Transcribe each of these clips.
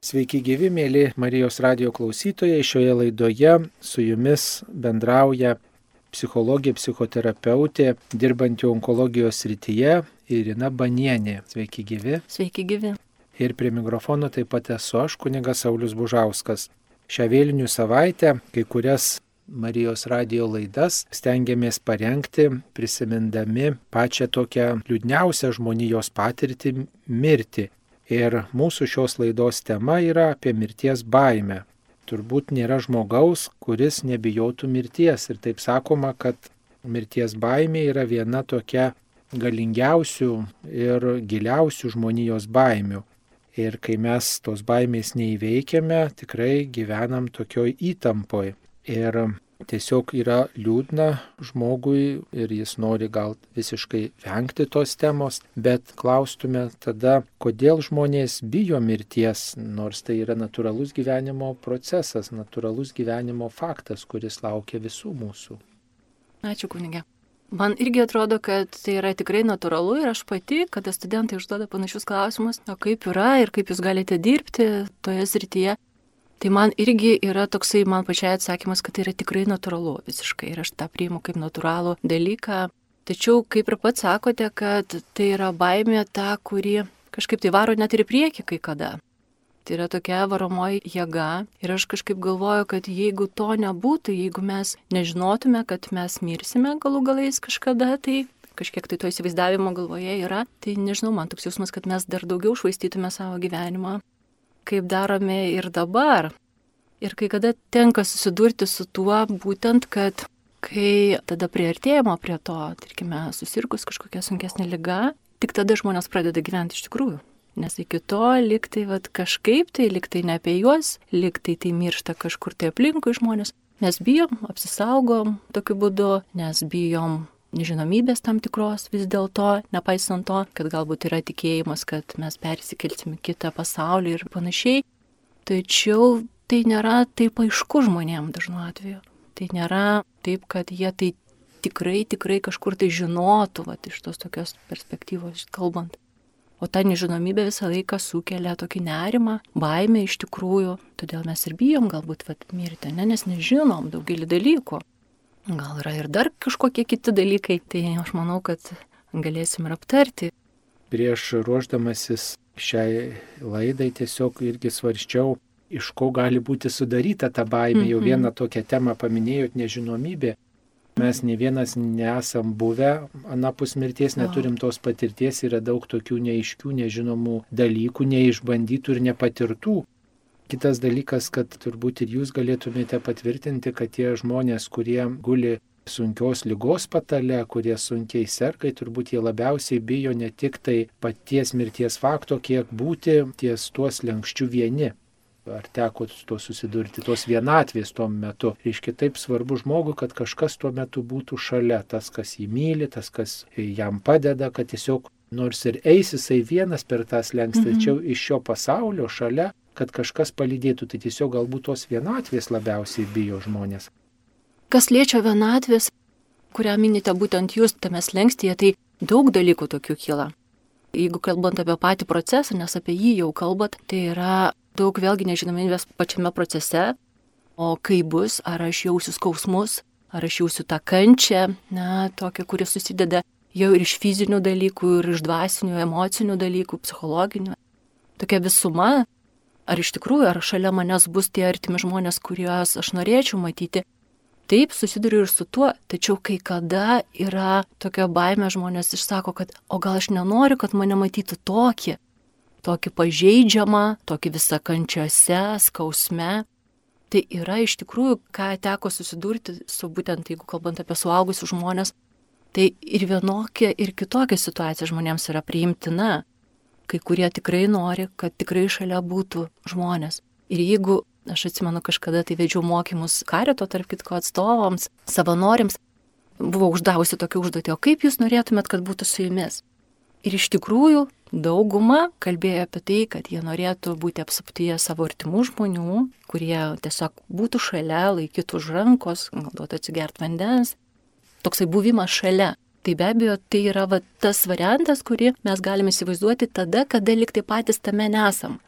Sveiki gyvi, mėly Marijos radio klausytojai. Šioje laidoje su jumis bendrauja psichologija, psichoterapeutė, dirbanti onkologijos srityje Irina Banienė. Sveiki gyvi. Sveiki gyvi. Ir prie mikrofono taip pat esu aš, kunigas Saulis Bužauskas. Šią vėlinių savaitę kai kurias Marijos radio laidas stengiamės parengti, prisimindami pačią tokią liūdniausią žmonijos patirtį - mirti Ir mūsų šios laidos tema yra apie mirties baimę. Turbūt nėra žmogaus, kuris nebijotų mirties. Ir taip sakoma, kad mirties baimė yra viena tokia galingiausių ir giliausių žmonijos baimių. Ir kai mes tos baimės neįveikiame, tikrai gyvenam tokioj įtampoj. Ir tiesiog yra liūdna žmogui ir jis nori gal visiškai vengti tos temos, bet klaustume tada, kodėl žmonės bijo mirties, nors tai yra natūralus gyvenimo procesas, natūralus gyvenimo faktas, kuris laukia visų mūsų. Ačiū kunigė. Man irgi atrodo, kad tai yra tikrai natūralu ir aš pati, kada studentai užduoda panašius klausimus, o kaip yra ir kaip jūs galite dirbti toje srityje, Tai man irgi yra toksai, man pačiai atsakymas, kad tai yra tikrai natūralu visiškai ir aš tą priimu kaip natūralų dalyką. Tačiau, kaip ir pats sakote, kad tai yra baimė ta, kuri kažkaip tai varo net ir į priekį kai kada. Tai yra tokia varomoji jėga ir aš kažkaip galvoju, kad jeigu to nebūtų, jeigu mes nežinotume, kad mes mirsime galų galais kažkada, tai kažkiek tai to įsivaizdavimo galvoje yra, tai nežinau, man toks jausmas, kad mes dar daugiau švaistytume savo gyvenimą kaip darome ir dabar. Ir kai kada tenka susidurti su tuo būtent, kad kai tada prieartėjimo prie to, tarkime, susirgus kažkokia sunkesnė lyga, tik tada žmonės pradeda gyventi iš tikrųjų. Nes iki to liktai vat, kažkaip tai, liktai ne apie juos, liktai tai miršta kažkur tai aplinkui žmonės. Mes bijom, apsisaugom tokiu būdu, nes bijom nežinomybės tam tikros vis dėlto, nepaisant to, kad galbūt yra tikėjimas, kad mes persikelsim į kitą pasaulį ir panašiai. Tačiau tai nėra taip aišku žmonėm dažnu atveju. Tai nėra taip, kad jie tai tikrai, tikrai kažkur tai žinotų, va, iš tos tokios perspektyvos kalbant. O ta nežinomybė visą laiką sukelia tokį nerimą, baimę iš tikrųjų, todėl mes ir bijom galbūt vat, mirti, ne, nes nežinom daugelį dalykų. Gal yra ir dar kažkokie kiti dalykai, tai aš manau, kad galėsim ir aptarti. Prieš ruoždamasis šiai laidai tiesiog irgi svarščiau, iš ko gali būti sudaryta ta baimė. Jau mhm. vieną tokią temą paminėjot - nežinomybė. Mes ne vienas nesam buvę anapus mirties, neturim tos patirties, yra daug tokių neaiškių, nežinomų dalykų, neišbandytų ir nepatirtų. Kitas dalykas, kad turbūt ir jūs galėtumėte patvirtinti, kad tie žmonės, kurie guli sunkios lygos patale, kurie sunkiai serga, turbūt jie labiausiai bijo ne tik tai paties mirties fakto, kiek būti ties tuos lenkščių vieni. Ar teko su to susidurti, tos vienatvės tuo metu. Reiškia taip svarbu žmogui, kad kažkas tuo metu būtų šalia, tas, kas jį myli, tas, kas jam padeda, kad tiesiog nors ir eis jisai vienas per tas lenks, mhm. tačiau iš šio pasaulio šalia kad kažkas palydėtų, tai tiesiog galbūt tos vienatvės labiausiai bijo žmonės. Kas liečia vienatvės, kurią minite būtent jūs tame slengstyje, tai daug dalykų tokių kyla. Jeigu kalbant apie patį procesą, nes apie jį jau kalbat, tai yra daug vėlgi nežinomybės pačiame procese, o kaip bus, ar aš jausiu skausmus, ar aš jausiu tą kančią, na, tokią, kuri susideda jau ir iš fizinių dalykų, ir iš dvasinių, emocinių dalykų, psichologinių. Tokia visuma ar iš tikrųjų, ar šalia manęs bus tie artimi žmonės, kuriuos aš norėčiau matyti. Taip, susiduriu ir su tuo, tačiau kai kada yra tokia baime žmonės išsako, kad o gal aš nenoriu, kad mane matytų tokį, tokį pažeidžiamą, tokį visą kančiose, skausme. Tai yra iš tikrųjų, ką teko susidurti su būtent, jeigu kalbant apie suaugusius žmonės, tai ir vienokia, ir kitokia situacija žmonėms yra priimtina kai kurie tikrai nori, kad tikrai šalia būtų žmonės. Ir jeigu, aš atsimenu, kažkada tai vedžiau mokymus karito, tarp kitko atstovams, savanoriams, buvau uždavusi tokią užduotį, o kaip jūs norėtumėt, kad būtų su jumis? Ir iš tikrųjų dauguma kalbėjo apie tai, kad jie norėtų būti apsuptyje savo artimų žmonių, kurie tiesiog būtų šalia, laikytų už rankos, duotų atsigert vandens. Toksai buvimas šalia. Tai be abejo, tai yra va, tas variantas, kurį mes galime įsivaizduoti tada, kada liktai patys tame nesam.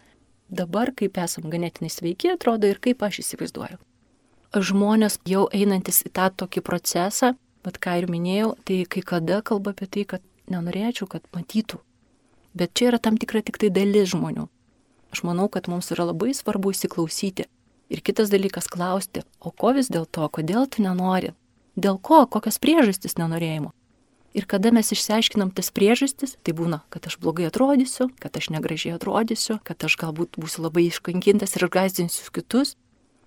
dabar, kaip esam ganėtinai sveiki, atrodo ir kaip aš įsivaizduoju. Žmonės jau einantis į tą tokį procesą, bet ką ir minėjau, tai kai kada kalba apie tai, kad nenorėčiau, kad matytų. Bet čia yra tam tikra tik tai dalis žmonių. Aš manau, kad mums yra labai svarbu įsiklausyti. Ir kitas dalykas klausti, o ko vis dėlto, kodėl tu nenori? Dėl ko, kokios priežastys nenorėjimo? Ir kada mes išsiaiškinam tas priežastis, tai būna, kad aš blogai atrodysiu, kad aš negražiai atrodysiu, kad aš galbūt būsiu labai iškankintas ir gazdinsiu kitus.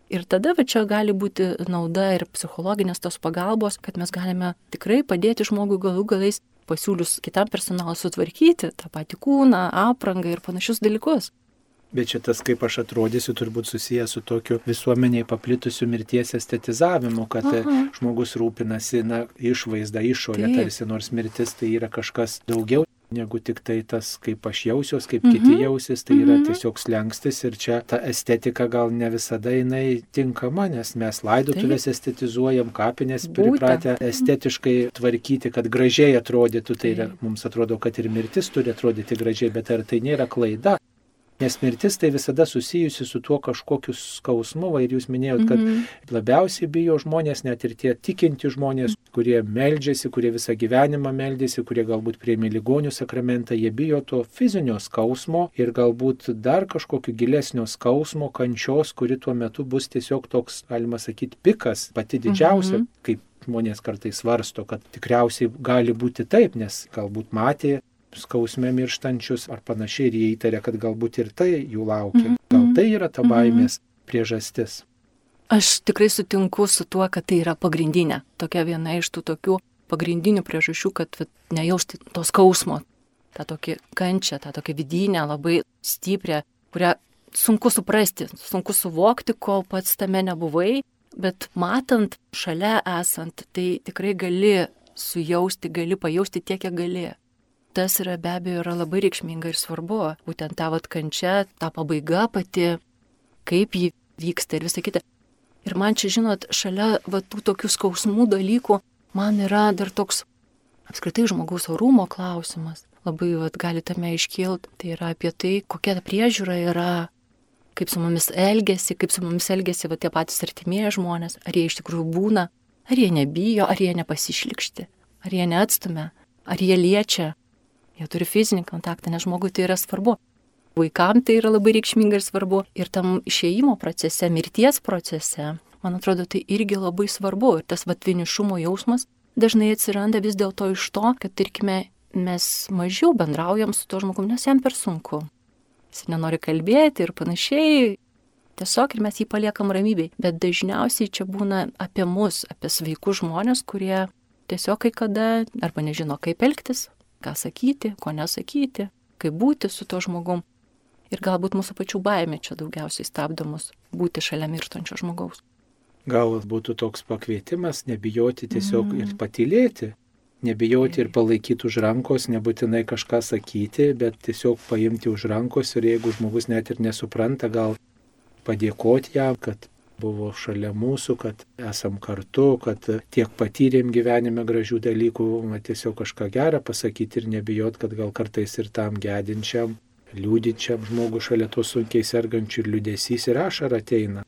Ir tada va čia gali būti nauda ir psichologinės tos pagalbos, kad mes galime tikrai padėti žmogui galų galais pasiūlius kitam personalui sutvarkyti tą patį kūną, aprangą ir panašius dalykus. Bet šitas, kaip aš atrodysiu, turbūt susijęs su tokiu visuomeniai paplitusiu mirties estetizavimu, kad Aha. žmogus rūpinasi, na, išvaizdą, išorę, tarsi nors mirtis tai yra kažkas daugiau negu tik tai tas, kaip aš jausiuos, kaip mhm. kiti jausis, tai yra mhm. tiesiog slengstis ir čia ta estetika gal ne visada jinai tinkama, nes mes laidotuvės Taip. estetizuojam, kapinės pripratę estetiškai tvarkyti, kad gražiai atrodytų, tai yra, mums atrodo, kad ir mirtis turi atrodyti gražiai, bet ar tai nėra klaida? Nes mirtis tai visada susijusi su tuo kažkokiu skausmu, va, ir jūs minėjot, kad mm -hmm. labiausiai bijo žmonės, net ir tie tikinti žmonės, kurie meldžiasi, kurie visą gyvenimą meldžiasi, kurie galbūt prieimė ligonių sakramentą, jie bijo to fizinio skausmo ir galbūt dar kažkokio gilesnio skausmo, kančios, kuri tuo metu bus tiesiog toks, galima sakyti, pikas, pati didžiausia, mm -hmm. kaip žmonės kartais svarsto, kad tikriausiai gali būti taip, nes galbūt matė skausme mirštančius ar panašiai ir jie įtarė, kad galbūt ir tai jų laukia. -hmm. Gal tai yra ta mhm. baimės priežastis. Aš tikrai sutinku su tuo, kad tai yra pagrindinė, tokia viena iš tų tokių pagrindinių priežasčių, kad nejausti to skausmo, tą tokį kančią, tą tokią vidinę, labai stiprią, kurią sunku suprasti, sunku suvokti, kol pats tame nebuvai, bet matant, šalia esant, tai tikrai gali sujausti, gali pajausti tiek, kiek gali tas yra be abejo yra labai reikšminga ir svarbu. Būtent ta vat kančia, ta pabaiga pati, kaip ji vyksta ir visa kita. Ir man čia, žinot, šalia va, tų tokių skausmų dalykų, man yra dar toks apskritai žmogaus orumo klausimas. Labai vat, gali tame iškilti. Tai yra apie tai, kokia ta priežiūra yra, kaip su mumis elgesi, kaip su mumis elgesi va, tie patys artimieji žmonės, ar jie iš tikrųjų būna, ar jie nebijo, ar jie nepasišlikšti, ar jie neatstumia, ar jie liečia, Jie turi fizinį kontaktą, nes žmogui tai yra svarbu. Vaikams tai yra labai reikšminga ir svarbu. Ir tam išėjimo procese, mirties procese, man atrodo, tai irgi labai svarbu. Ir tas vatvinišumo jausmas dažnai atsiranda vis dėlto iš to, kad, tarkime, mes mažiau bendraujam su to žmogumi, nes jam per sunku. Jis nenori kalbėti ir panašiai. Tiesiog ir mes jį paliekam ramybei. Bet dažniausiai čia būna apie mus, apie sveikus žmonės, kurie tiesiog kai kada arba nežino, kaip elgtis, ką sakyti, ko nesakyti, kaip būti su to žmogum. Ir galbūt mūsų pačių baimė čia daugiausiai stabdo mus būti šalia mirštančio žmogaus. Gal būtų toks pakvietimas nebijoti tiesiog mm. ir patylėti, nebijoti ir palaikyti už rankos, nebūtinai kažką sakyti, bet tiesiog paimti už rankos ir jeigu žmogus net ir nesupranta, gal padėkoti jam, kad buvo šalia mūsų, kad esam kartu, kad tiek patyrėm gyvenime gražių dalykų, tiesiog kažką gerą pasakyti ir nebijot, kad gal kartais ir tam gedinčiam, liūdinčiam žmogui šalia to sunkiai sergančių ir liūdėsys ir ašara ateina.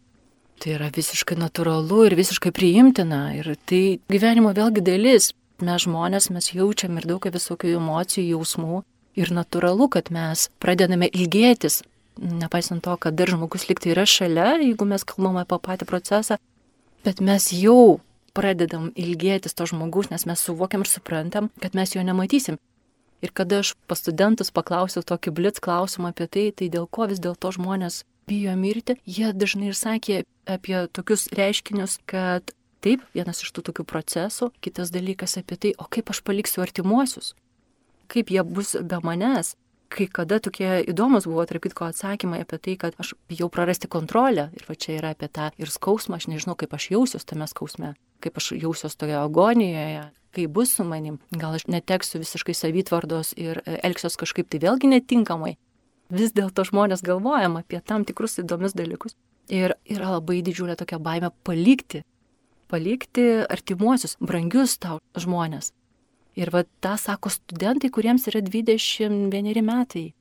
Tai yra visiškai natūralu ir visiškai priimtina ir tai gyvenimo vėlgi dalis. Mes žmonės, mes jaučiam ir daug visokių emocijų, jausmų ir natūralu, kad mes pradedame ilgėtis nepaisant to, kad dar žmogus liktai yra šalia, jeigu mes kalbame apie patį procesą, bet mes jau pradedam ilgėtis to žmogus, nes mes suvokiam ir suprantam, kad mes jo nematysim. Ir kada aš pas studentus paklausiau tokį blitz klausimą apie tai, tai dėl ko vis dėlto žmonės bijo mirti, jie dažnai ir sakė apie tokius reiškinius, kad taip, vienas iš tų tokių procesų, kitas dalykas apie tai, o kaip aš paliksiu artimuosius, kaip jie bus be manęs, kai kada tokie įdomus buvo, tarp kitko, atsakymai apie tai, kad aš bijau prarasti kontrolę. Ir va čia yra apie tą ir skausmą, aš nežinau, kaip aš jausiuos tame skausme, kaip aš jausiuos toje agonijoje, kaip bus su manim. Gal aš neteksiu visiškai savitvardos ir e, elgsiuos kažkaip tai vėlgi netinkamai. Vis dėlto žmonės galvojam apie tam tikrus įdomius dalykus. Ir yra labai didžiulė tokia baime palikti, palikti artimuosius, brangius tau žmonės. Ir va tą sako studentai, kuriems yra 21 metai.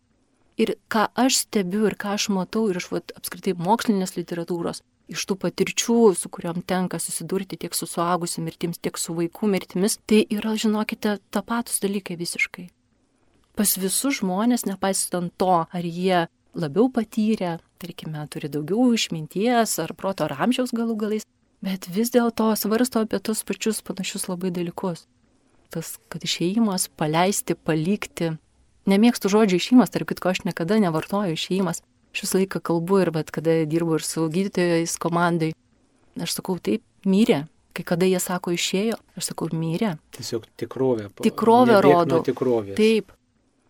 Ir ką aš stebiu ir ką aš matau ir iš vat, apskritai mokslinės literatūros, iš tų patirčių, su kuriuom tenka susidurti tiek su suaugusiu mirtims, tiek su vaikų mirtimis, tai yra, žinokite, tapatus dalykai visiškai. Pas visus žmonės, nepaisant to, ar jie labiau patyrę, tarkime, turi daugiau išminties ar proto ar amžiaus galų galais, bet vis dėlto svarsto apie tus pačius panašius labai dalykus. Tas, kad išėjimas, paleisti, palikti. Nemėgstu žodžio išėjimas, tarp kitko aš niekada nevartoju išėjimas. Aš visą laiką kalbu ir bet kada dirbu ir su gydytojais komandai. Aš sakau, taip, myrė. Kai kada jie sako išėjo, aš sakau, myrė. Tiesiog tikrovė. Tikrovė rodo. Tikrovės. Taip,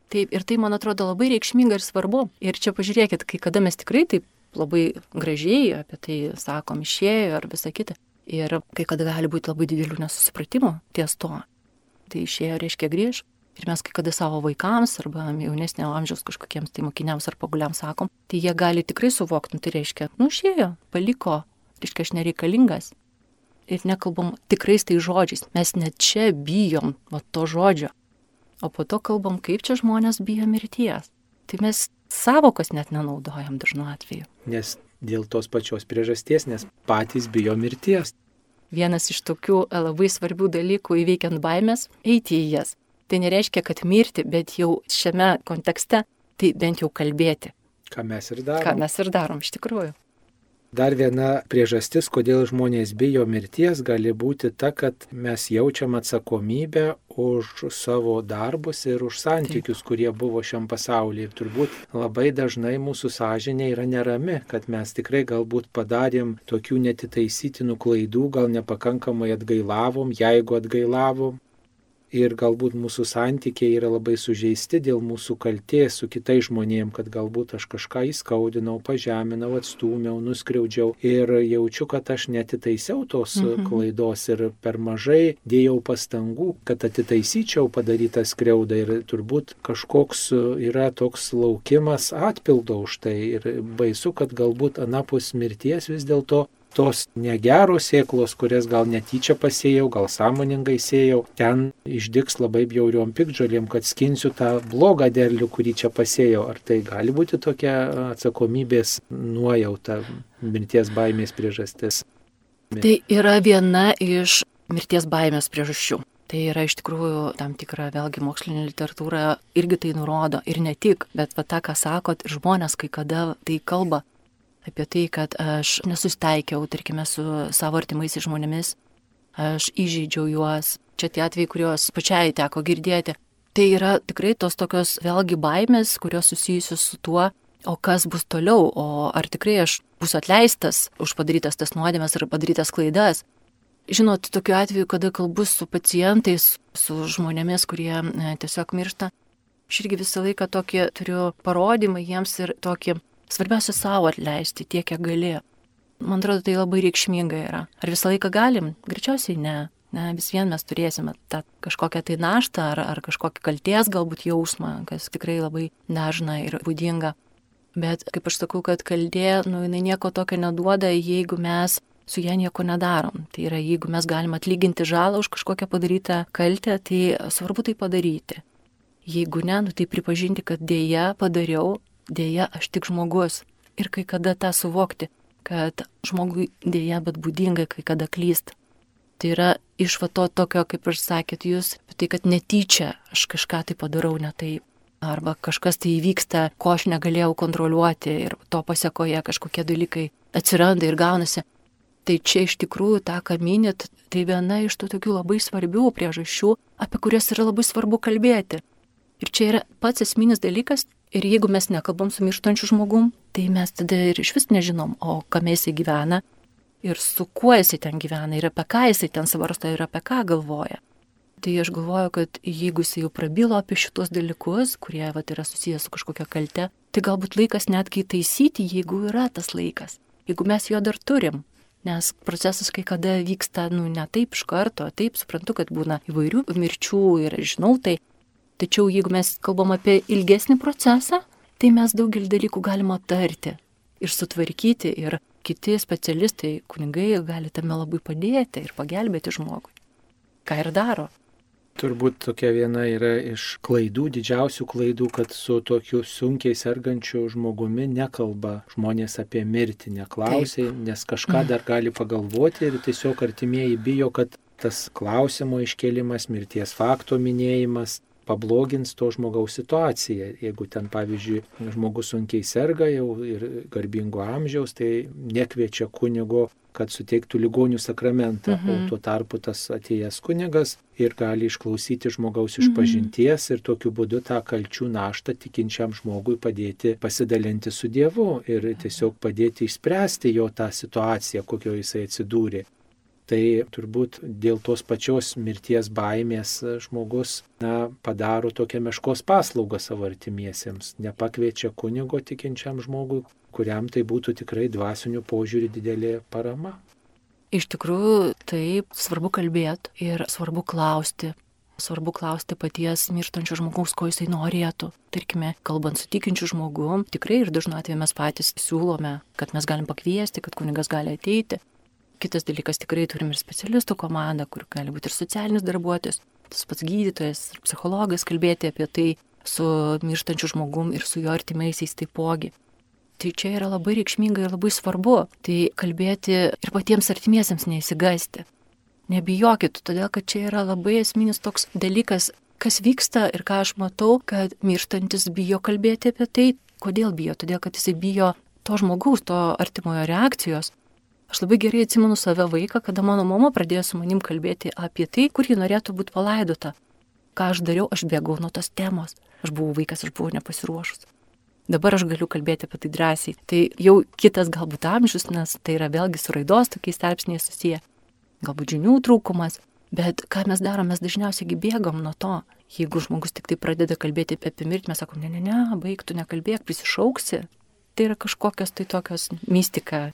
Taip, ir tai, man atrodo, labai reikšminga ir svarbu. Ir čia pažiūrėkit, kai kada mes tikrai taip labai gražiai apie tai sakom, išėjo ar visą kitą. Ir kai kada gali būti labai didelių nesusipratimų ties to. Tai išėjo reiškia grįž. Ir mes kai kada savo vaikams arba jaunesnio amžiaus kažkokiems tai mokiniams ar paguliams sakom, tai jie gali tikrai suvokti, nu, tai reiškia, nu išėjo, paliko, reiškia, aš nereikalingas. Ir nekalbam tikrais tai žodžiais, mes net čia bijom va, to žodžio. O po to kalbam, kaip čia žmonės bijo mirties. Tai mes savokos net nenaudojam dažnu atveju. Nes dėl tos pačios priežasties, nes patys bijo mirties. Vienas iš tokių e, labai svarbių dalykų įveikiant baimės - eiti į jas. Tai nereiškia, kad mirti, bet jau šiame kontekste, tai bent jau kalbėti. Ką mes ir darom. Ką mes ir darom iš tikrųjų. Dar viena priežastis, kodėl žmonės bijo mirties, gali būti ta, kad mes jaučiam atsakomybę už savo darbus ir už santykius, Taip. kurie buvo šiam pasaulyje. Ir turbūt labai dažnai mūsų sąžinė yra nerami, kad mes tikrai galbūt padarėm tokių netitaisytinų klaidų, gal nepakankamai atgailavom, jeigu atgailavom, ir galbūt mūsų santykiai yra labai sužeisti dėl mūsų kalties su kitais žmonėm, kad galbūt aš kažką įskaudinau, pažeminau, atstūmiau, nuskriaudžiau ir jaučiu, kad aš netitaisiau tos mhm. klaidos ir per mažai dėjau pastangų, kad atitaisyčiau padarytą skriaudą ir turbūt kažkoks yra toks laukimas atpildo už tai ir baisu, kad galbūt anapus mirties vis dėlto tos negeros sėklos, kurias gal netyčia pasėjau, gal sąmoningai sėjau, ten išdiks labai bjauriom pikdžalėm, kad skinsiu tą blogą derlių, kurį čia pasėjau. Ar tai gali būti tokia atsakomybės nuojauta, mirties baimės priežastis? Tai yra viena iš mirties baimės priežasčių. Tai yra iš tikrųjų tam tikra, vėlgi, mokslinė literatūra irgi tai nurodo. Ir ne tik, bet va tą, ką sakot, žmonės kai kada tai kalba apie tai, kad aš nesusteikiau, tarkime, su savo artimais žmonėmis, aš įžeidžiau juos, čia tie atvejai, kuriuos pačiai teko girdėti. Tai yra tikrai tos tokios vėlgi baimės, kurios susijusios su tuo, o kas bus toliau, o ar tikrai aš bus atleistas už padarytas tas nuodėmės ar padarytas klaidas. Žinot, tokiu atveju, kada kalbu su pacientais, su žmonėmis, kurie e, tiesiog miršta, aš irgi visą laiką tokį turiu parodymą jiems ir tokį Svarbiausia savo atleisti tiek, kiek gali. Man atrodo, tai labai reikšminga yra. Ar visą laiką galim? Greičiausiai ne. Ne, vis vien mes turėsime tą kažkokią tai naštą ar, ar kažkokį kalties galbūt jausmą, kas tikrai labai dažna ir būdinga. Bet kaip aš sakau, kad kaldė, nu, jinai nieko tokio neduoda, jeigu mes su ją nieko nedarom. Tai yra, jeigu mes galim atlyginti žalą už kažkokią padarytą kaltę, tai svarbu tai padaryti. Jeigu ne, nu, tai pripažinti, kad dėja padariau, dėja aš tik žmogus. Ir kai kada tą suvokti, kad žmogui dėja, bet būdingai kai kada klyst. Tai yra iš va to tokio, kaip ir sakėt jūs, tai kad netyčia aš kažką tai padarau ne taip. Arba kažkas tai įvyksta, ko aš negalėjau kontroliuoti ir to pasiekoje kažkokie dalykai atsiranda ir gaunasi. Tai čia iš tikrųjų tą, ką minit, tai viena iš tų tokių labai svarbių priežasčių, apie kurias yra labai svarbu kalbėti. Ir čia yra pats esminis dalykas, Ir jeigu mes nekalbam su mirštančiu žmogum, tai mes tada ir iš vis nežinom, o kam jisai gyvena ir su kuo jisai ten gyvena ir apie ką jisai ten svarsto ir apie ką galvoja. Tai aš galvoju, kad jeigu jisai jau prabilo apie šitos dalykus, kurie vat, yra susijęs su kažkokia kalte, tai galbūt laikas netgi taisyti, jeigu yra tas laikas, jeigu mes jo dar turim. Nes procesas kai kada vyksta, nu, ne taip iš karto, taip suprantu, kad būna įvairių mirčių ir žinau tai, Tačiau jeigu mes kalbam apie ilgesnį procesą, tai mes daugelį dalykų galim aptarti ir sutvarkyti ir kiti specialistai, kunigai gali tame labai padėti ir pagelbėti žmogui. Ką ir daro. Turbūt tokia viena yra iš klaidų, didžiausių klaidų, kad su tokiu sunkiai sergančiu žmogumi nekalba žmonės apie mirtį, neklausia, nes kažką dar gali pagalvoti ir tiesiog artimieji bijo, kad tas klausimo iškelimas, mirties fakto minėjimas pablogins to žmogaus situaciją. Jeigu ten, pavyzdžiui, žmogus sunkiai serga jau ir garbingo amžiaus, tai nekviečia kunigo, kad suteiktų ligonių sakramentą, mhm. o tuo tarpu tas atėjęs kunigas ir gali išklausyti žmogaus išpažinties mhm. ir tokiu būdu tą kalčių naštą tikinčiam žmogui padėti pasidalinti su Dievu ir tiesiog padėti išspręsti jo tą situaciją, kokio jisai atsidūrė tai turbūt dėl tos pačios mirties baimės žmogus na, padaro tokią meškos paslaugą savo artimiesiems, nepakviečia kunigo tikinčiam žmogui, kuriam tai būtų tikrai dvasinių požiūrį didelė parama. Iš tikrųjų, taip, svarbu kalbėti ir svarbu klausti. Svarbu klausti paties mirštančio žmogaus, ko jisai norėtų. Tarkime, kalbant su tikinčiu žmogum, tikrai ir dažnu atveju mes patys siūlome, kad mes galim pakviesti, kad kunigas gali ateiti. Kitas dalykas, tikrai turim ir specialistų komandą, kur gali būti ir socialinis darbuotojas, tas pats gydytojas, psichologas kalbėti apie tai su mirštančiu žmogum ir su jo artimaisiais taipogi. Tai čia yra labai reikšminga ir labai svarbu. Tai kalbėti ir patiems artimiesiems neįsigasti. Nebijokit, todėl kad čia yra labai esminis toks dalykas, kas vyksta ir ką aš matau, kad mirštantis bijo kalbėti apie tai. Kodėl bijo? Todėl kad jisai bijo to žmogaus, to artimojo reakcijos. Aš labai gerai atsimenu save vaiką, kada mano mama pradėjo su manim kalbėti apie tai, kur ji norėtų būti palaidota. Ką aš dariau, aš bėgau nuo tos temos. Aš buvau vaikas, aš buvau nepasiruošus. Dabar aš galiu kalbėti apie tai drąsiai. Tai jau kitas galbūt amžius, nes tai yra vėlgi su raidos tokiais tarpsniais susiję. Galbūt žinių trūkumas. Bet ką mes darom, mes dažniausiai bėgam nuo to. Jeigu žmogus tik tai pradeda kalbėti apie mirtį, mes sakom, ne, ne, ne, baigtų nekalbėk, prisišauksi. Tai yra kažkokios tai tokios mistika,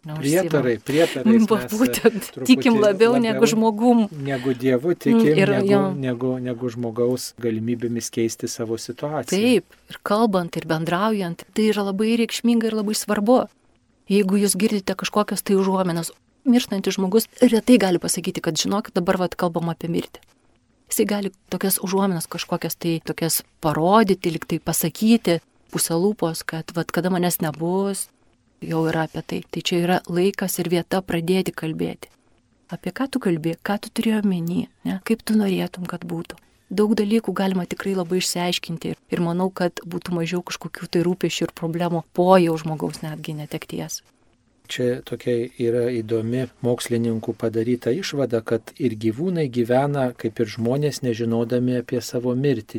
Prietarai, prietarai. Būtent, tikim labiau, labiau negu žmogum. Negu Dievu tikim, ir, negu, jo. negu, negu žmogaus galimybėmis keisti savo situaciją. Taip, ir kalbant, ir bendraujant, tai yra labai reikšminga ir labai svarbu. Jeigu jūs girdite kažkokias tai užuomenas, mirštantis žmogus retai gali pasakyti, kad žinokit, dabar vad kalbam apie mirtį. Jisai gali tokias užuomenas kažkokias tai tokias parodyti, liktai pasakyti, puselūpos, kad vad kada manęs nebus, jau yra apie tai. Tai čia yra laikas ir vieta pradėti kalbėti. Apie ką tu kalbė, ką tu turėjo menį, ne? kaip tu norėtum, kad būtų. Daug dalykų galima tikrai labai išsiaiškinti ir manau, kad būtų mažiau kažkokių tai rūpešių ir problemų po jau žmogaus netgi netekties. Čia tokia yra įdomi mokslininkų padaryta išvada, kad ir gyvūnai gyvena kaip ir žmonės nežinodami apie savo mirtį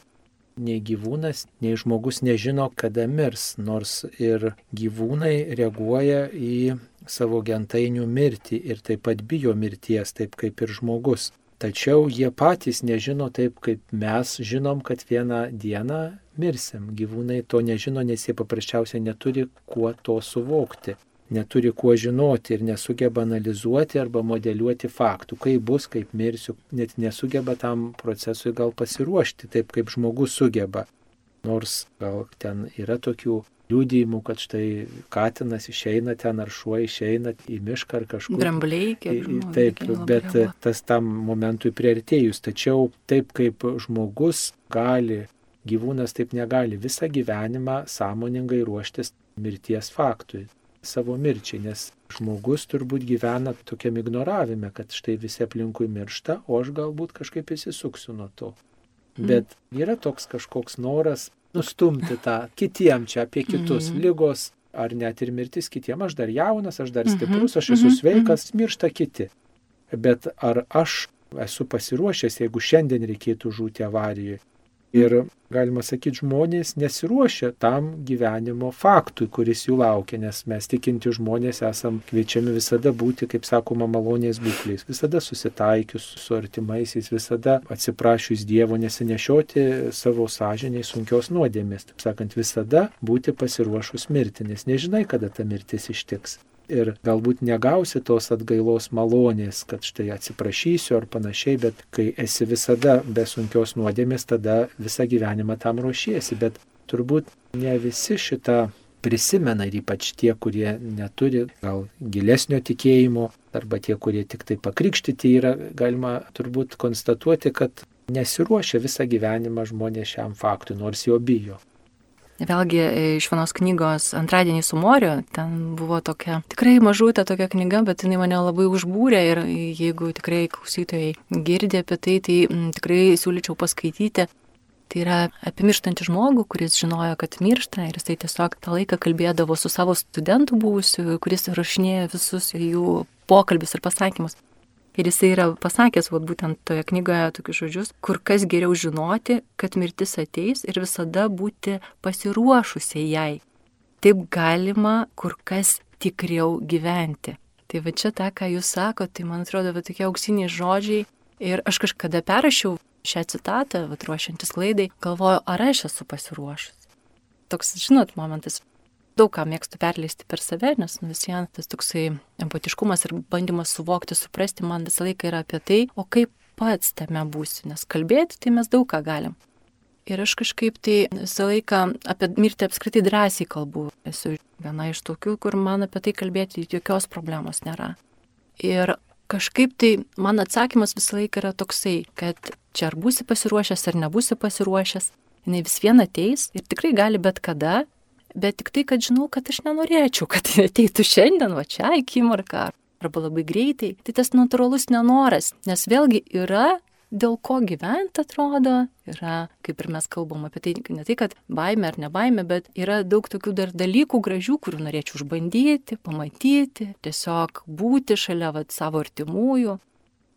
nei gyvūnas, nei žmogus nežino, kada mirs, nors ir gyvūnai reaguoja į savo gentainių mirtį ir taip pat bijo mirties, taip kaip ir žmogus. Tačiau jie patys nežino taip, kaip mes žinom, kad vieną dieną mirsim. Gyvūnai to nežino, nes jie paprasčiausiai neturi kuo to suvokti neturi kuo žinoti ir nesugeba analizuoti arba modeliuoti faktų, kaip bus, kaip mirsiu, net nesugeba tam procesui gal pasiruošti taip, kaip žmogus sugeba. Nors gal ten yra tokių liūdėjimų, kad štai katinas išeina ten ar šuo išeina į mišką ar kažkur. Drambliai, kiek žinau. Taip, bet tas tam momentui prieartėjus. Tačiau taip kaip žmogus gali, gyvūnas taip negali visą gyvenimą sąmoningai ruoštis mirties faktui savo mirčiai, nes žmogus turbūt gyvena tokiam ignoravime, kad štai visi aplinkui miršta, o aš galbūt kažkaip įsisuksiu nuo to. Mm. Bet yra toks kažkoks noras nustumti tą kitiem čia apie kitus mm. lygos ar net ir mirtis kitiem. Aš dar jaunas, aš dar mhm. stiprus, aš esu mhm. sveikas, miršta kiti. Bet ar aš esu pasiruošęs, jeigu šiandien reikėtų žūti avarijoje, Ir galima sakyti, žmonės nesiruošia tam gyvenimo faktui, kuris jų laukia, nes mes tikinti žmonės esam kviečiami visada būti, kaip sakoma, malonės būkliais, visada susitaikius su artimaisiais, visada atsiprašius Dievo nesinešioti savo sąžiniai sunkios nuodėmės, taip sakant, visada būti pasiruošus mirti, nes nežinai, kada ta mirtis ištiks ir galbūt negausi tos atgailos malonės, kad štai atsiprašysiu ar panašiai, bet kai esi visada be sunkios nuodėmės, tada visą gyvenimą tam ruošiesi, bet turbūt ne visi šitą prisimena ir ypač tie, kurie neturi gal gilesnio tikėjimo arba tie, kurie tik tai pakrikštyti yra, galima turbūt konstatuoti, kad nesiruošia visą gyvenimą žmonės šiam faktui, nors jo bijo. Vėlgi e, iš vienos knygos Antradienį su Moriu, ten buvo tokia tikrai mažutė tokia knyga, bet jinai mane labai užbūrė ir jeigu tikrai klausytojai girdė apie tai, tai m, tikrai siūlyčiau paskaityti. Tai yra apie mirštantį žmogų, kuris žinojo, kad miršta ir jisai tiesiog tą laiką kalbėdavo su savo studentu buvusiu, kuris rašinėjo visus jų pokalbius ir pasakymus. Ir jisai yra pasakęs, vat, būtent toje knygoje tokius žodžius, kur kas geriau žinoti, kad mirtis ateis ir visada būti pasiruošusiai jai. Taip galima kur kas tikriau gyventi. Tai va čia tą, ką jūs sakote, tai man atrodo, va tokie auksiniai žodžiai. Ir aš kažkada perrašiau šią citatą, va ruošiantis klaidai, galvoju, ar aš esu pasiruošus. Toks, žinot, momentas, daug ką mėgstu perleisti per save, nes nu, vis vien tas toksai empatiškumas ir bandymas suvokti, suprasti man visą laiką yra apie tai, o kaip pats tame būsi, nes kalbėti tai mes daug ką galim. Ir aš kažkaip tai visą laiką apie mirtį apskritai drąsiai kalbu. Esu viena iš tokių, kur man apie tai kalbėti jokios problemos nėra. Ir kažkaip tai man atsakymas visą laiką yra toksai, kad čia ar būsi pasiruošęs ar nebūsi pasiruošęs, jinai vis viena ateis ir tikrai gali bet kada bet tik tai, kad žinau, kad aš nenorėčiau, kad jie ateitų šiandien, va čia akimirką, arba labai greitai. Tai tas natūralus nenoras, nes vėlgi yra dėl ko gyventi atrodo, yra, kaip ir mes kalbam apie tai, ne tai, kad baime ar ne baime, bet yra daug tokių dar dalykų gražių, kurių norėčiau išbandyti, pamatyti, tiesiog būti šalia vat, savo artimųjų.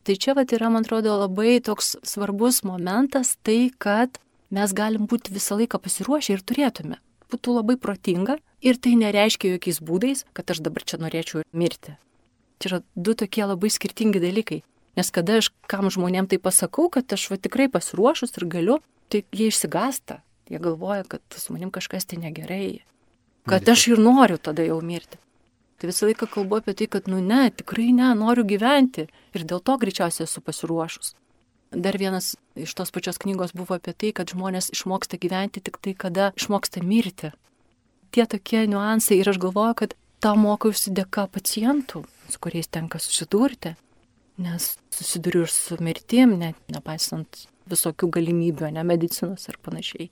Tai čia vat yra, man atrodo, labai toks svarbus momentas, tai kad mes galim būti visą laiką pasiruošę ir turėtume būtų labai protinga ir tai nereiškia jokiais būdais, kad aš dabar čia norėčiau mirti. Čia yra du tokie labai skirtingi dalykai. Nes kada aš kam žmonėm tai pasakau, kad aš va tikrai pasiruošus ir galiu, tai jie išsigasta. Jie galvoja, kad su manim kažkas tai negerai. Kad aš ir noriu tada jau mirti. Tai visą laiką kalbu apie tai, kad nu ne, tikrai ne, noriu gyventi. Ir dėl to greičiausiai esu pasiruošus. Dar vienas iš tos pačios knygos buvo apie tai, kad žmonės išmoksta gyventi tik tai, kada išmoksta mirti. Tie tokie niuansai ir aš galvoju, kad tą mokiausi dėka pacientų, su kuriais tenka susidurti, nes susiduriu ir su mirtim, net nepaisant visokių galimybių, ne medicinos ir panašiai.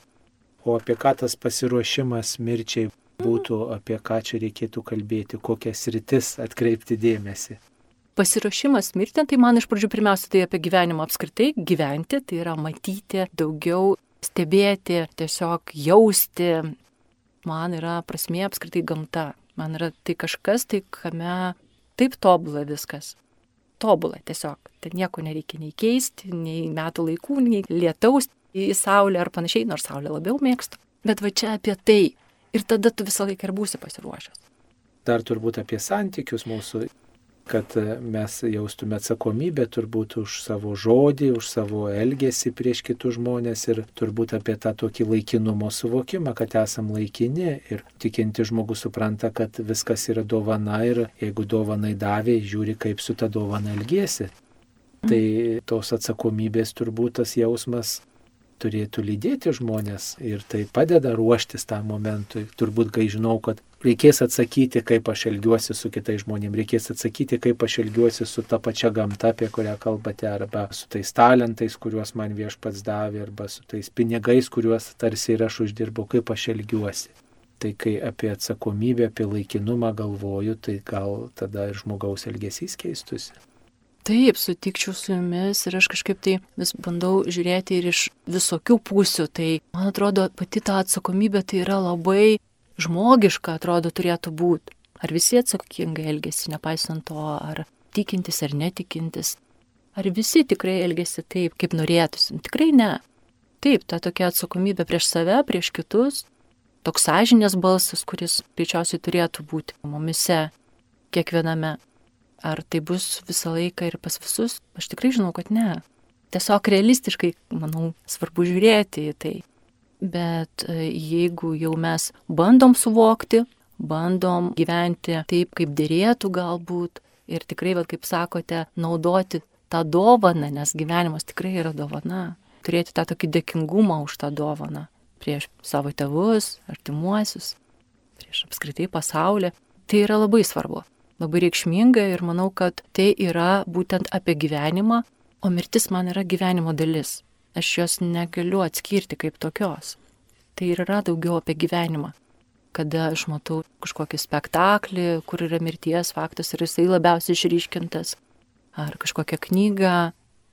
O apie ką tas pasiruošimas mirčiai būtų, apie ką čia reikėtų kalbėti, kokias rytis atkreipti dėmesį? Pasiruošimas mirti, tai man iš pradžių pirmiausia tai apie gyvenimą apskritai, gyventi, tai yra matyti daugiau, stebėti, tiesiog jausti. Man yra prasmė apskritai gamta. Man yra tai kažkas, tai kame taip tobula viskas. Tobula tiesiog. Ten nieko nereikia nei keisti, nei metų laikų, nei lietaus į saulę ar panašiai, nors saulę labiau mėgstu. Bet va čia apie tai. Ir tada tu visą laiką ir būsi pasiruošęs. Dar turbūt apie santykius mūsų kad e, mes jaustume atsakomybę turbūt už savo žodį, už savo elgesį prieš kitus žmonės ir turbūt apie tą tokį laikinumo suvokimą, kad esam laikini ir tikinti žmogus supranta, kad viskas yra dovana ir jeigu dovanai davė, žiūri, kaip su ta dovana elgesi. Tai tos atsakomybės turbūt tas jausmas turėtų lydėti žmonės ir tai padeda ruoštis tam momentui. Turbūt, kai žinau, kad reikės atsakyti, kaip aš elgiuosi su kitais žmonėmis, reikės atsakyti, kaip aš elgiuosi su ta pačia gamta, apie kurią kalbate, arba su tais talentais, kuriuos man viešpats davė, arba su tais pinigais, kuriuos tarsi ir aš uždirbau, kaip aš elgiuosi. Tai kai apie atsakomybę, apie laikinumą galvoju, tai gal tada ir žmogaus elgesys keistusi. Taip, sutikčiau su jumis ir aš kažkaip tai vis bandau žiūrėti ir iš visokių pusių. Tai man atrodo, pati ta atsakomybė tai yra labai žmogiška, atrodo, turėtų būti. Ar visi atsakingai elgesi, nepaisant to, ar tikintis ar netikintis. Ar visi tikrai elgesi taip, kaip norėtųsi? Tikrai ne. Taip, ta tokia atsakomybė prieš save, prieš kitus, toks sąžinės balsas, kuris greičiausiai turėtų būti mumise, kiekviename. Ar tai bus visą laiką ir pas visus? Aš tikrai žinau, kad ne. Tiesiog realistiškai, manau, svarbu žiūrėti į tai. Bet e, jeigu jau mes bandom suvokti, bandom gyventi taip, kaip dėrėtų galbūt, ir tikrai, va, kaip sakote, naudoti tą dovaną, nes gyvenimas tikrai yra dovana, turėti tą tokį dėkingumą už tą dovaną prieš savo tėvus, artimuosius, prieš apskritai pasaulį, tai yra labai svarbu labai reikšminga ir manau, kad tai yra būtent apie gyvenimą, o mirtis man yra gyvenimo dalis. Aš jos negaliu atskirti kaip tokios. Tai ir yra daugiau apie gyvenimą. Kada aš matau kažkokį spektaklį, kur yra mirties faktas ir jisai labiausiai išryškintas, ar kažkokią knygą,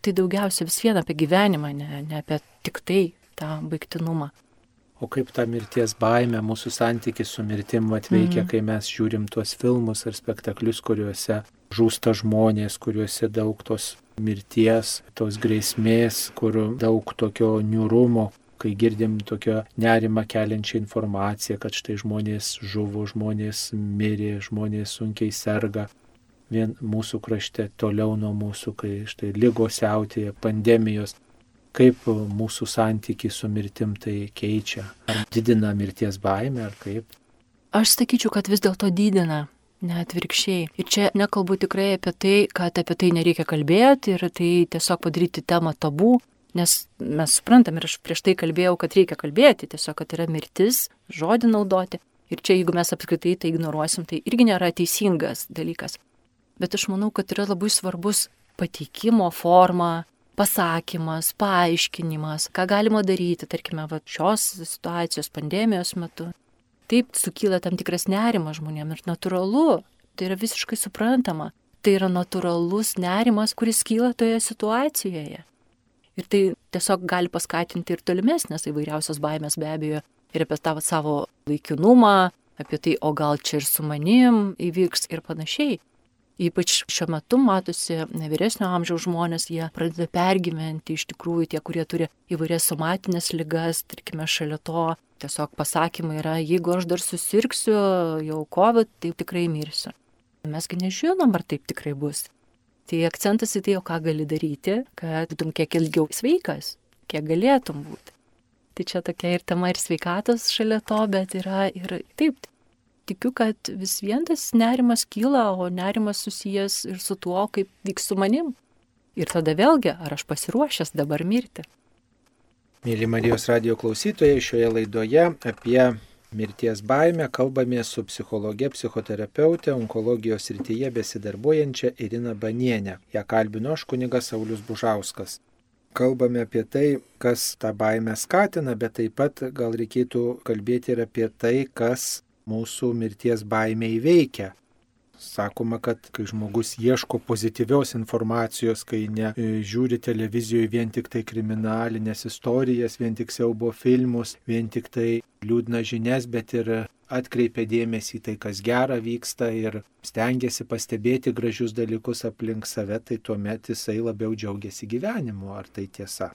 tai daugiausia vis vien apie gyvenimą, ne, ne apie tik tai tą baigtinumą. O kaip ta mirties baime, mūsų santykis su mirtim atveikia, mm. kai mes žiūrim tuos filmus ar spektaklius, kuriuose žūsta žmonės, kuriuose daug tos mirties, tos grėsmės, kur daug tokio niurumo, kai girdim tokio nerima keliančią informaciją, kad štai žmonės žuvo, žmonės mirė, žmonės sunkiai serga. Vien mūsų krašte toliau nuo mūsų, kai štai lygos siautėja, pandemijos kaip mūsų santykiai su mirtim tai keičia? Ar didina mirties baimę, ar kaip? Aš sakyčiau, kad vis dėlto didina. Ne atvirkščiai. Ir čia nekalbu tikrai apie tai, kad apie tai nereikia kalbėti ir tai tiesiog padaryti temą tabų, nes mes suprantam ir aš prieš tai kalbėjau, kad reikia kalbėti, tiesiog, kad yra mirtis, žodį naudoti. Ir čia, jeigu mes apskritai tai ignoruosim, tai irgi nėra teisingas dalykas. Bet aš manau, kad yra labai svarbus pateikimo forma, pasakymas, paaiškinimas, ką galima daryti, tarkime, va, šios situacijos pandemijos metu. Taip sukyla tam tikras nerimas žmonėms ir natūralu, tai yra visiškai suprantama. Tai yra natūralus nerimas, kuris kyla toje situacijoje. Ir tai tiesiog gali paskatinti ir tolimesnės įvairiausias baimės be abejo. Ir apie tą savo laikinumą, apie tai, o gal čia ir su manim įvyks ir panašiai. Ypač šiuo metu matosi vyresnio amžiaus žmonės, jie pradeda pergyventi iš tikrųjų tie, kurie turi įvairias somatinės lygas, tarkime, šalia to tiesiog pasakymai yra, jeigu aš dar susirksiu jau COVID, tai tikrai mirsiu. Mesgi nežinom, ar taip tikrai bus. Tai akcentas į tai, o ką gali daryti, kad būtum kiek ilgiau sveikas, kiek galėtum būti. Tai čia tokia ir tema ir sveikatos šalia to, bet yra ir taip, tikiu, kad vis vien tas nerimas kyla, o nerimas susijęs ir su tuo, kaip vyks su manim. Ir tada vėlgi, ar aš pasiruošęs dabar mirti. Mėly Marijos radio klausytojai, šioje laidoje apie mirties baimę kalbame su psichologė, psichoterapeutė, onkologijos rytyje besidarbuojančia Irina Banienė. Ja kalbino aš kunigas Saulis Bužauskas. Kalbame apie tai, kas tą baimę skatina, bet taip pat gal reikėtų kalbėti ir apie tai, kas mūsų mirties baimė įveikia. Sakoma, kad kai žmogus ieško pozityvios informacijos, kai ne e, televizijoje vien tik tai kriminalinės istorijas, vien tik siaubo filmus, vien tik tai liūdna žinias, bet ir atkreipia dėmesį į tai, kas gera vyksta ir stengiasi pastebėti gražius dalykus aplink save, tai tuomet jisai labiau džiaugiasi gyvenimu. Ar tai tiesa?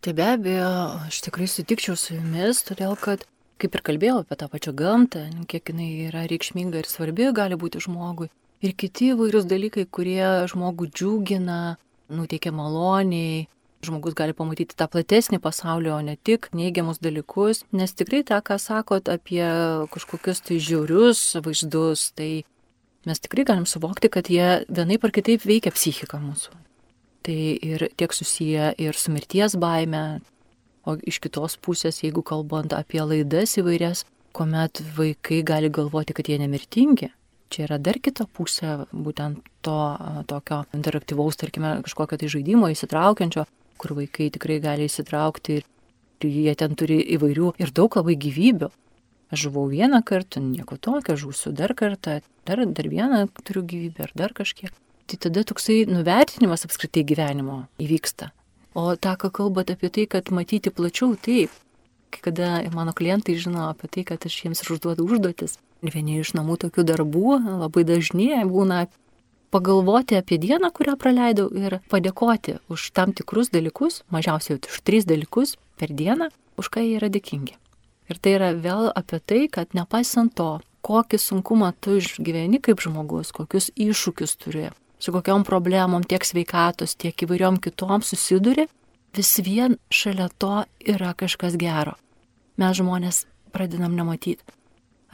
Tai be abejo, aš tikrai sutikčiau su jumis, todėl kad kaip ir kalbėjau apie tą pačią gamtą, kiek jinai yra reikšminga ir svarbi gali būti žmogui. Ir kiti įvairius dalykai, kurie žmogų džiugina, nuteikia maloniai. Žmogus gali pamatyti tą platesnį pasaulį, o ne tik neigiamus dalykus, nes tikrai tą, ką sakot apie kažkokius tai žiaurius vaizdus, tai mes tikrai galim suvokti, kad jie vienaip ar kitaip veikia psichiką mūsų. Tai ir tiek susiję ir su mirties baime, O iš kitos pusės, jeigu kalbant apie laidas įvairias, kuomet vaikai gali galvoti, kad jie nemirtingi, čia yra dar kita pusė būtent to tokio interaktyvaus, tarkime, kažkokio tai žaidimo įsitraukiančio, kur vaikai tikrai gali įsitraukti ir jie ten turi įvairių ir daug labai gyvybių. Aš žuvau vieną kartą, nieko tokio, žūsiu dar kartą, dar, dar vieną turiu gyvybę ar dar kažkiek. Tai tada toksai nuvertinimas apskritai gyvenimo įvyksta. O tą, ką kalbate apie tai, kad matyti plačiau, taip. Kada mano klientai žino apie tai, kad aš jiems užduodu užduotis. Vieni iš namų tokių darbų labai dažnai būna pagalvoti apie dieną, kurią praleidau ir padėkoti už tam tikrus dalykus, mažiausiai už tris dalykus per dieną, už ką jie yra dėkingi. Ir tai yra vėl apie tai, kad nepaisant to, kokį sunkumą tu išgyveni kaip žmogus, kokius iššūkius turi, su kokiom problemom tiek sveikatos, tiek įvairiom kitom susiduri, vis vien šalia to yra kažkas gero. Mes žmonės pradedam nematyti.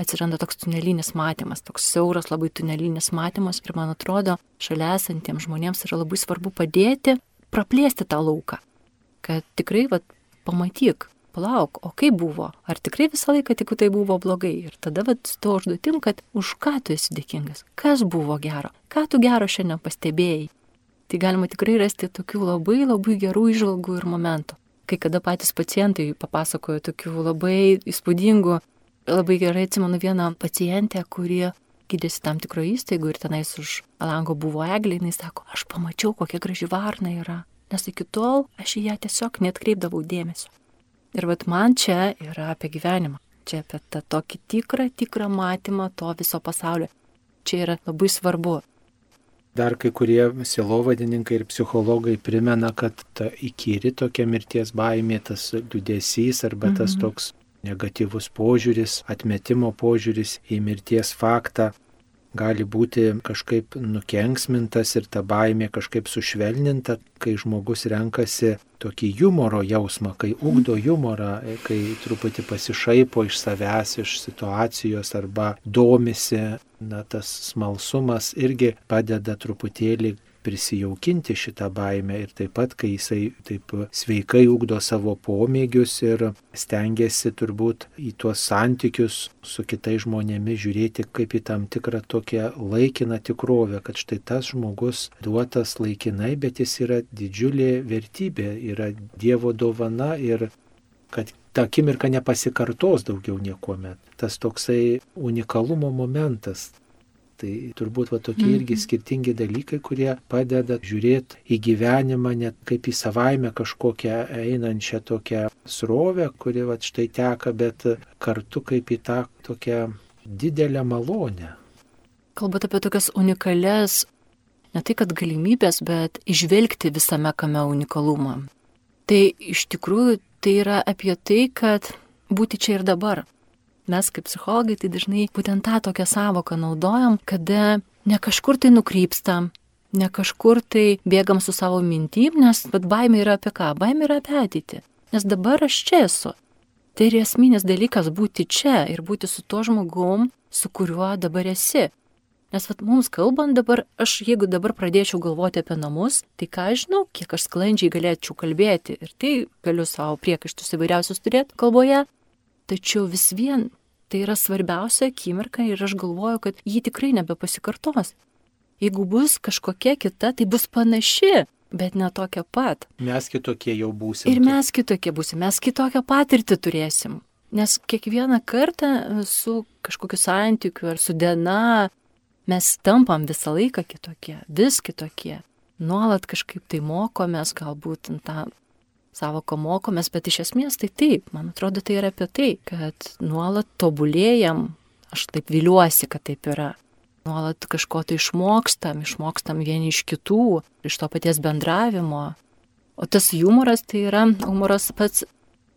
Atsiranda toks tunelinis matymas, toks siauras labai tunelinis matymas ir man atrodo, šalia esantiems žmonėms yra labai svarbu padėti praplėsti tą lauką. Kad tikrai, vad, pamatyk, palauk, o kaip buvo? Ar tikrai visą laiką tik tai buvo blogai? Ir tada vat, su to užduotim, kad už ką tu esi dėkingas, kas buvo gero, ką tu gero šiandien pastebėjai. Tai galima tikrai rasti tokių labai labai gerų išvalgų ir momentų. kai kada patys pacientai papasakojo tokių labai įspūdingų, labai gerai atsimenu vieną pacientę, kurie gydėsi tam tikroje įstaigoje ir tenais už lango buvo eglė, jis sako, aš pamačiau, kokia graži varna yra, nes iki tol aš į ją tiesiog netkreipdavau dėmesio. Ir vad man čia yra apie gyvenimą, čia apie tą tokį tikrą, tikrą matymą to viso pasaulio. Čia yra labai svarbu. Dar kai kurie silovadininkai ir psichologai primena, kad ta įkyri tokia mirties baimė, tas liudesys arba tas mhm. toks negatyvus požiūris, atmetimo požiūris į mirties faktą gali būti kažkaip nukenksmintas ir ta baimė kažkaip sušvelninta, kai žmogus renkasi tokį humoro jausmą, kai ugdo humorą, kai truputį pasišaipo iš savęs, iš situacijos arba domisi, na tas smalsumas irgi padeda truputėlį prisijaukinti šitą baimę ir taip pat, kai jisai taip sveikai ugdo savo pomėgius ir stengiasi turbūt į tuos santykius su kitais žmonėmis žiūrėti kaip į tam tikrą tokią laikiną tikrovę, kad štai tas žmogus duotas laikinai, bet jis yra didžiulė vertybė, yra Dievo dovana ir kad ta akimirka nepasikartos daugiau niekuomet. Tas toksai unikalumo momentas, Tai turbūt va tokie mm. irgi skirtingi dalykai, kurie padeda žiūrėti į gyvenimą net kaip į savaime kažkokią einančią tokią srovę, kuri va štai teka, bet kartu kaip į tą tokią didelę malonę. Kalbant apie tokias unikales, ne tai kad galimybės, bet išvelgti visame kame unikalumą. Tai iš tikrųjų tai yra apie tai, kad būti čia ir dabar mes kaip psichologai tai dažnai būtent tą tokią savoką naudojam, kada ne kažkur tai nukrypstam, ne kažkur tai bėgam su savo mintim, nes bet baimė yra apie ką? Baimė yra apie ateitį. Nes dabar aš čia esu. Tai yra esminis dalykas būti čia ir būti su tuo žmogum, su kuriuo dabar esi. Nes vat, mums kalbant dabar, aš jeigu dabar pradėčiau galvoti apie namus, tai ką aš žinau, kiek aš sklandžiai galėčiau kalbėti ir tai galiu savo priekaištus įvairiausius turėti kalboje, Tačiau vis vien tai yra svarbiausia akimirka ir aš galvoju, kad ji tikrai nebepasikartos. Jeigu bus kažkokia kita, tai bus panaši, bet ne tokia pat. Mes kitokie jau būsime. Ir mes kitokie būsime, mes kitokią patirtį turėsim. Nes kiekvieną kartą su kažkokiu santykiu ar su diena mes tampam visą laiką kitokie, vis kitokie. Nuolat kažkaip tai mokomės, galbūt tą savoką mokomės, bet iš esmės tai taip, man atrodo, tai yra apie tai, kad nuolat tobulėjam, aš taip viliuosi, kad taip yra. Nuolat kažko tai išmokstam, išmokstam vieni iš kitų, iš to paties bendravimo. O tas humoras tai yra, humoras pats,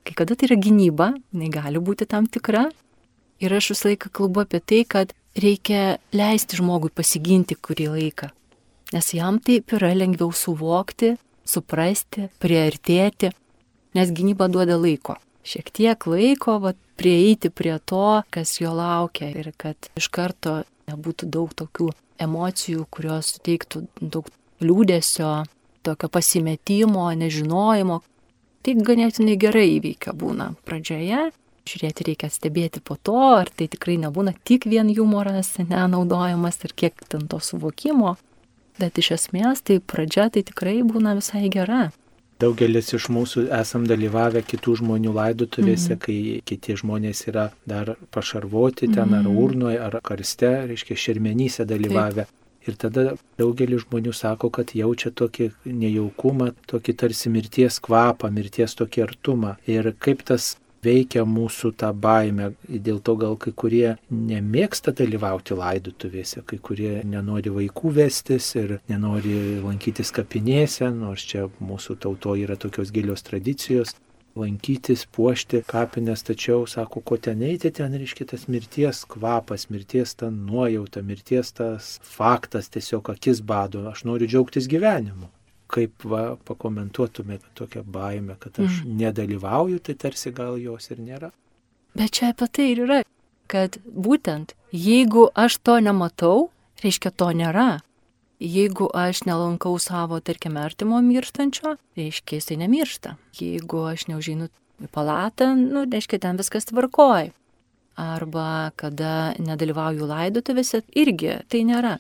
kai kada tai yra gynyba, jinai gali būti tam tikra. Ir aš visą laiką kalbu apie tai, kad reikia leisti žmogui pasiginti kurį laiką. Nes jam taip yra lengviau suvokti, suprasti, priartėti, nes gynyba duoda laiko. Šiek tiek laiko vat, prieiti prie to, kas jo laukia ir kad iš karto nebūtų daug tokių emocijų, kurios suteiktų daug liūdėsio, tokio pasimetimo, nežinojimo. Tai ganėtinai gerai įveikia būna pradžioje. Žiūrėti reikia stebėti po to, ar tai tikrai nebūna tik vien humoras nenaudojamas ir kiek ten to suvokimo. Bet iš esmės tai pradžia tai tikrai būna visai gera. Daugelis iš mūsų esam dalyvavę kitų žmonių laidotuvėse, mm -hmm. kai kiti žmonės yra dar pašarvoti ten mm -hmm. ar mhm. urnoje, ar karste, reiškia šermenyse dalyvavę. Taip. Ir tada daugelis žmonių sako, kad jaučia tokį nejaukumą, tokį tarsi mirties kvapą, mirties tokį artumą. Ir kaip tas veikia mūsų tą baimę. Dėl to gal kai kurie nemėgsta dalyvauti laidutuvėse, kai kurie nenori vaikų vestis ir nenori lankytis kapinėse, nors čia mūsų tautoje yra tokios gilios tradicijos lankytis, puošti kapines, tačiau, sako, ko ten eiti, ten reiškia tas mirties kvapas, mirties ta nuojauta, mirties tas faktas tiesiog akis bado, aš noriu džiaugtis gyvenimu kaip va, pakomentuotumėte tokią baimę, kad aš mm. nedalyvauju, tai tarsi gal jos ir nėra. Bet čia apie tai ir yra, kad būtent jeigu aš to nematau, reiškia to nėra. Jeigu aš nelankau savo, tarkime, artimo mirštančio, reiškia jisai nemiršta. Jeigu aš neužeinu į palatą, nu, reiškia ten viskas tvarkoj. Arba kada nedalyvauju laidotuvėse, irgi tai nėra.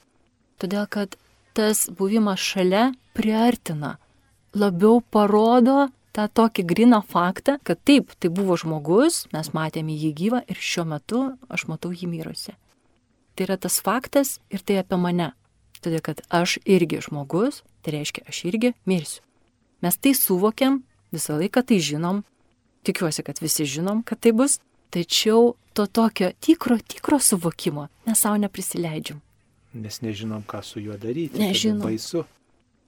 Todėl, kad tas buvimas šalia priartina, labiau parodo tą tokį griną faktą, kad taip, tai buvo žmogus, mes matėme jį gyvą ir šiuo metu aš matau jį mirusi. Tai yra tas faktas ir tai apie mane. Todėl, kad aš irgi žmogus, tai reiškia, aš irgi mirsiu. Mes tai suvokiam, visą laiką tai žinom, tikiuosi, kad visi žinom, kad tai bus, tačiau to tokio tikro, tikro suvokimo mes savo neprisileidžiam. Nes nežinom, ką su juo daryti. Nežinom. Baisu.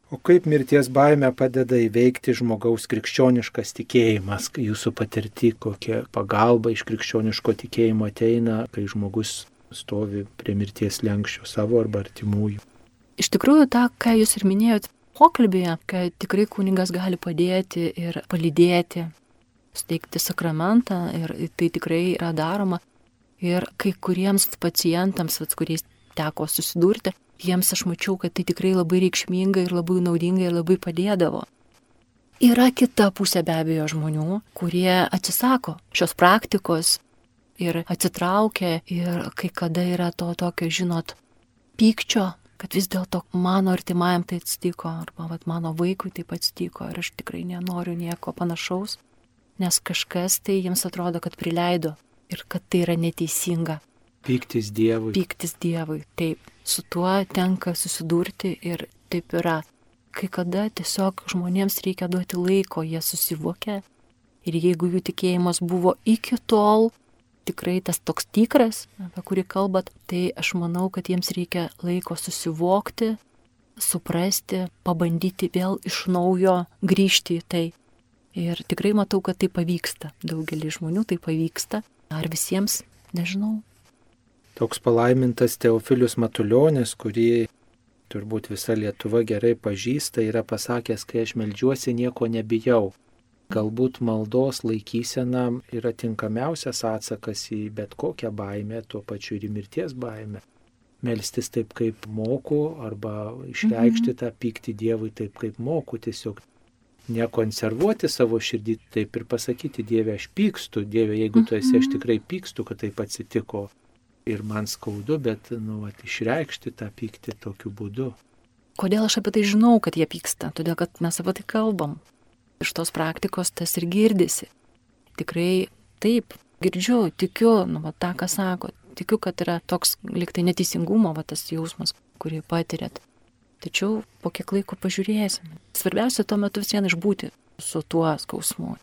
O kaip mirties baime padeda įveikti žmogaus krikščioniškas tikėjimas, jūsų patirti, kokia pagalba iš krikščioniško tikėjimo ateina, kai žmogus stovi prie mirties lenkščio savo arba artimųjų. Iš tikrųjų, tą, ką jūs ir minėjot pokalbėje, kad tikrai kunigas gali padėti ir palydėti, steigti sakramentą ir tai tikrai yra daroma. Ir kai kuriems pacientams, kuriais teko susidurti, jiems aš mačiau, kad tai tikrai labai reikšminga ir labai naudinga ir labai padėdavo. Yra kita pusė be abejo žmonių, kurie atsisako šios praktikos ir atsitraukia ir kai kada yra to tokio, žinot, pykčio, kad vis dėlto mano artimajam tai atsitiko, arba vat, mano vaikui taip atsitiko ir aš tikrai nenoriu nieko panašaus, nes kažkas tai jiems atrodo, kad prileido ir kad tai yra neteisinga. Pyktis Dievui. Pyktis Dievui, taip. Su tuo tenka susidurti ir taip yra. Kai kada tiesiog žmonėms reikia duoti laiko, jie susivokia. Ir jeigu jų tikėjimas buvo iki tol tikrai tas toks tikras, apie kurį kalbat, tai aš manau, kad jiems reikia laiko susivokti, suprasti, pabandyti vėl iš naujo grįžti į tai. Ir tikrai matau, kad tai pavyksta. Daugelį žmonių tai pavyksta. Ar visiems, nežinau, toks palaimintas Teofilius Matuljonis, kurį turbūt visa Lietuva gerai pažįsta, yra pasakęs, kai aš melžiuosi, nieko nebijau. Galbūt maldos laikysena yra tinkamiausias atsakas į bet kokią baimę, tuo pačiu ir į mirties baimę. Melstis taip, kaip moku, arba išreikšti mhm. tą pyktį Dievui taip, kaip moku, tiesiog nekonservuoti savo širdį, taip ir pasakyti, Dieve, aš pykstu, Dieve, jeigu tu esi, aš mhm. tikrai pykstu, kad taip atsitiko ir man skaudu, bet, nu, at, išreikšti tą pyktį tokiu būdu. Kodėl aš apie tai žinau, kad jie pyksta? Todėl, kad mes apie tai kalbam. Iš tos praktikos tas ir girdisi. Tikrai taip, girdžiu, tikiu, nu, va, tą, ką sako. Tikiu, kad yra toks liktai neteisingumo, va, tas jausmas, kurį patirėt. Tačiau po kiek laiko pažiūrėsim. Svarbiausia tuo metu vis vien išbūti su tuo skausmu.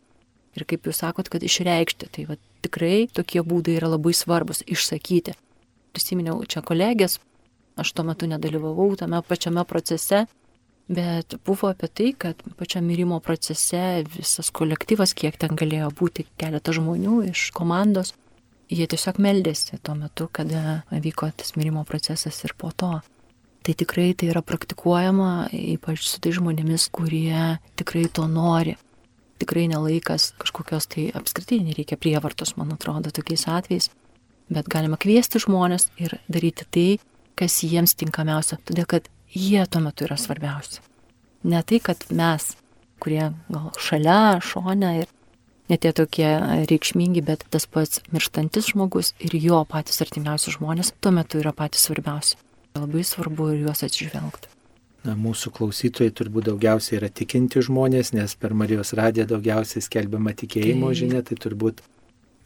Ir kaip jūs sakot, kad išreikšti, tai va, tikrai tokie būdai yra labai svarbus išsakyti. Prisiminiau čia kolegės, aš tuo metu nedalyvavau tame pačiame procese, bet buvo apie tai, kad pačiame mirimo procese visas kolektyvas, kiek ten galėjo būti keletą žmonių iš komandos, jie tiesiog meldėsi tuo metu, kada vyko tas mirimo procesas ir po to. Tai tikrai tai yra praktikuojama, ypač su tai žmonėmis, kurie tikrai to nori tikrai nelaikas kažkokios tai apskritai nereikia prievartos, man atrodo, tokiais atvejais, bet galima kviesti žmonės ir daryti tai, kas jiems tinkamiausia, todėl kad jie tuo metu yra svarbiausi. Ne tai, kad mes, kurie gal šalia, šone ir netie tokie reikšmingi, bet tas pats mirštantis žmogus ir jo patys artimiausi žmonės tuo metu yra patys svarbiausi. Labai svarbu ir juos atsižvelgti. Na, mūsų klausytojai turbūt daugiausiai yra tikinti žmonės, nes per Marijos radiją daugiausiai skelbiama tikėjimo tai. žinia, tai turbūt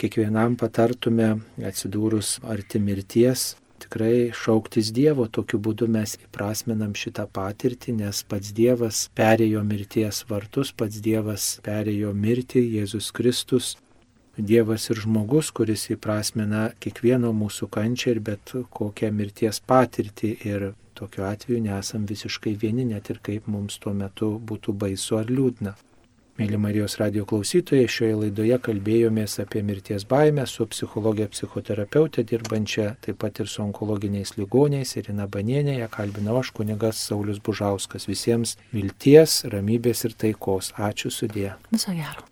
kiekvienam patartume atsidūrus arti mirties tikrai šauktis Dievo, tokiu būdu mes įprasminam šitą patirtį, nes pats Dievas perėjo mirties vartus, pats Dievas perėjo mirtį, Jėzus Kristus. Dievas ir žmogus, kuris įprasmina kiekvieno mūsų kančią ir bet kokią mirties patirtį ir Tokiu atveju nesam visiškai vieni, net ir kaip mums tuo metu būtų baisu ar liūdna. Mėly Marijos radio klausytojai, šioje laidoje kalbėjomės apie mirties baimę su psichologija psichoterapeutė dirbančia taip pat ir su onkologiniais ligoniais Irina Banienė, ją kalbino aš kunigas Saulis Bužauskas. Visiems vilties, ramybės ir taikos. Ačiū sudė. Viso gero.